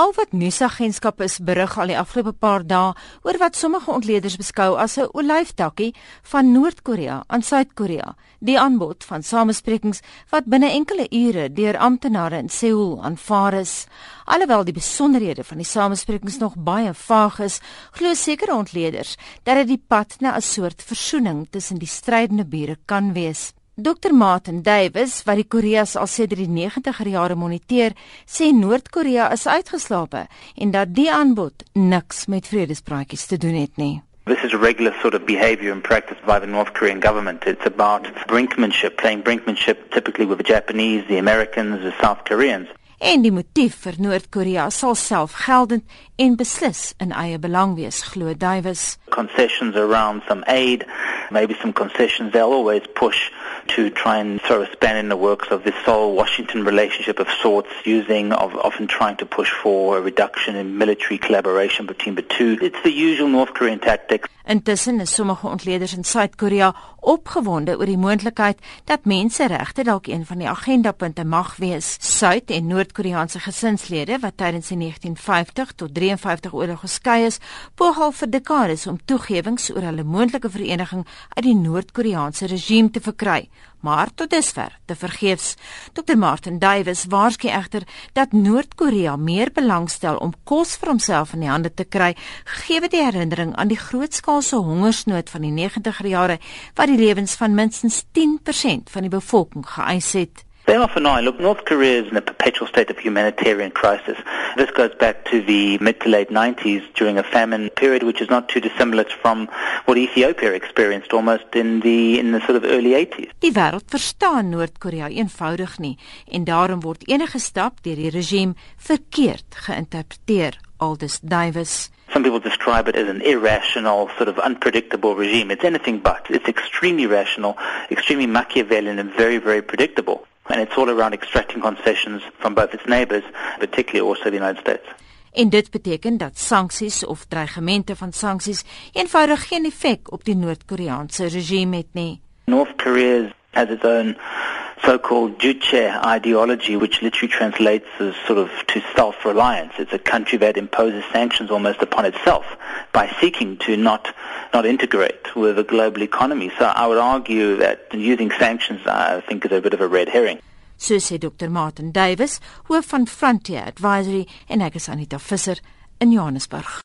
Al wat nuusagentskappe is berig al die afgelope paar dae oor wat sommige ontleeders beskou as 'n olyftakkie van Noord-Korea aan Suid-Korea, die aanbod van samesprekings wat binne enkele ure deur amptenare in Seoul aanvaar is. Alhoewel die besonderhede van die samesprekings nog baie vaag is, glo sekere ontleeders dat dit die pad na 'n soort versoening tussen die strydende bure kan wees. Dr Martin Davis, wat die Koreas al sedert die 90er jare moniteer, sê Noord-Korea is uitgeslape en dat die aanbod niks met vredespraatjies te doen het nie. This is a regular sort of behavior and practice by the North Korean government. It's about brinkmanship, playing brinkmanship typically with the Japanese, the Americans, the South Koreans. En die motief vir Noord-Korea sal self geldend en beslis in eie belang wees, glo Davis. Concessions around some aid, maybe some concessions they'll always push to try and throw a span in the works of this Seoul Washington relationship of sorts, using of often trying to push for a reduction in military collaboration between the two. It's the usual North Korean tactic. Intussen is sommige ontleeders in Suid-Korea opgewonde oor die moontlikheid dat menseregte dalk een van die agendapunte mag wees. Suid- en Noord-Koreaanse gesinslede wat tydens die 1950 tot 53 oorlog geskei is, poog al vir dekades om toegewings oor hulle moontlike vereniging uit die Noord-Koreaanse regime te verkry maar tot dusver te vergeefs. Dr Martin Davis waarsku egter dat Noord-Korea meer belangstel om kos vir homself in die hande te kry, gegee die herinnering aan die grootskaalse hongersnood van die 90er jare wat die lewens van minstens 10% van die bevolking geëis het. They often are. Look, North Korea is in a perpetual state of humanitarian crisis. This goes back to the mid to late 90s during a famine period, which is not too dissimilar from what Ethiopia experienced almost in the in the sort of early 80s. Die wêreld verstaan Noord-Korea eenvoudig nie en daarom word enige stap deur die regime verkeerd geïnterpreteer, aldus Davis. Some people describe it as an irrational, sort of unpredictable regime. It's anything but. It's extremely rational, extremely Machiavellian, and very, very predictable. And it's all around extracting concessions from both its neighbors, particularly also the United States. En dit beteken dat sanksies of dreigemente van sanksies eenvoudig geen effek op die Noord-Koreaanse regime het nie. North Korea has its own so-called Juche ideology, which literally translates as sort of to self-reliance. It's a country that imposes sanctions almost upon itself by seeking to not not integrate with the global economy. So I would argue that using sanctions, I think, is a bit of a red herring. So sê Dr. Martin Davis, hoof van Frontier Advisory en ek is Anita Visser in Johannesburg.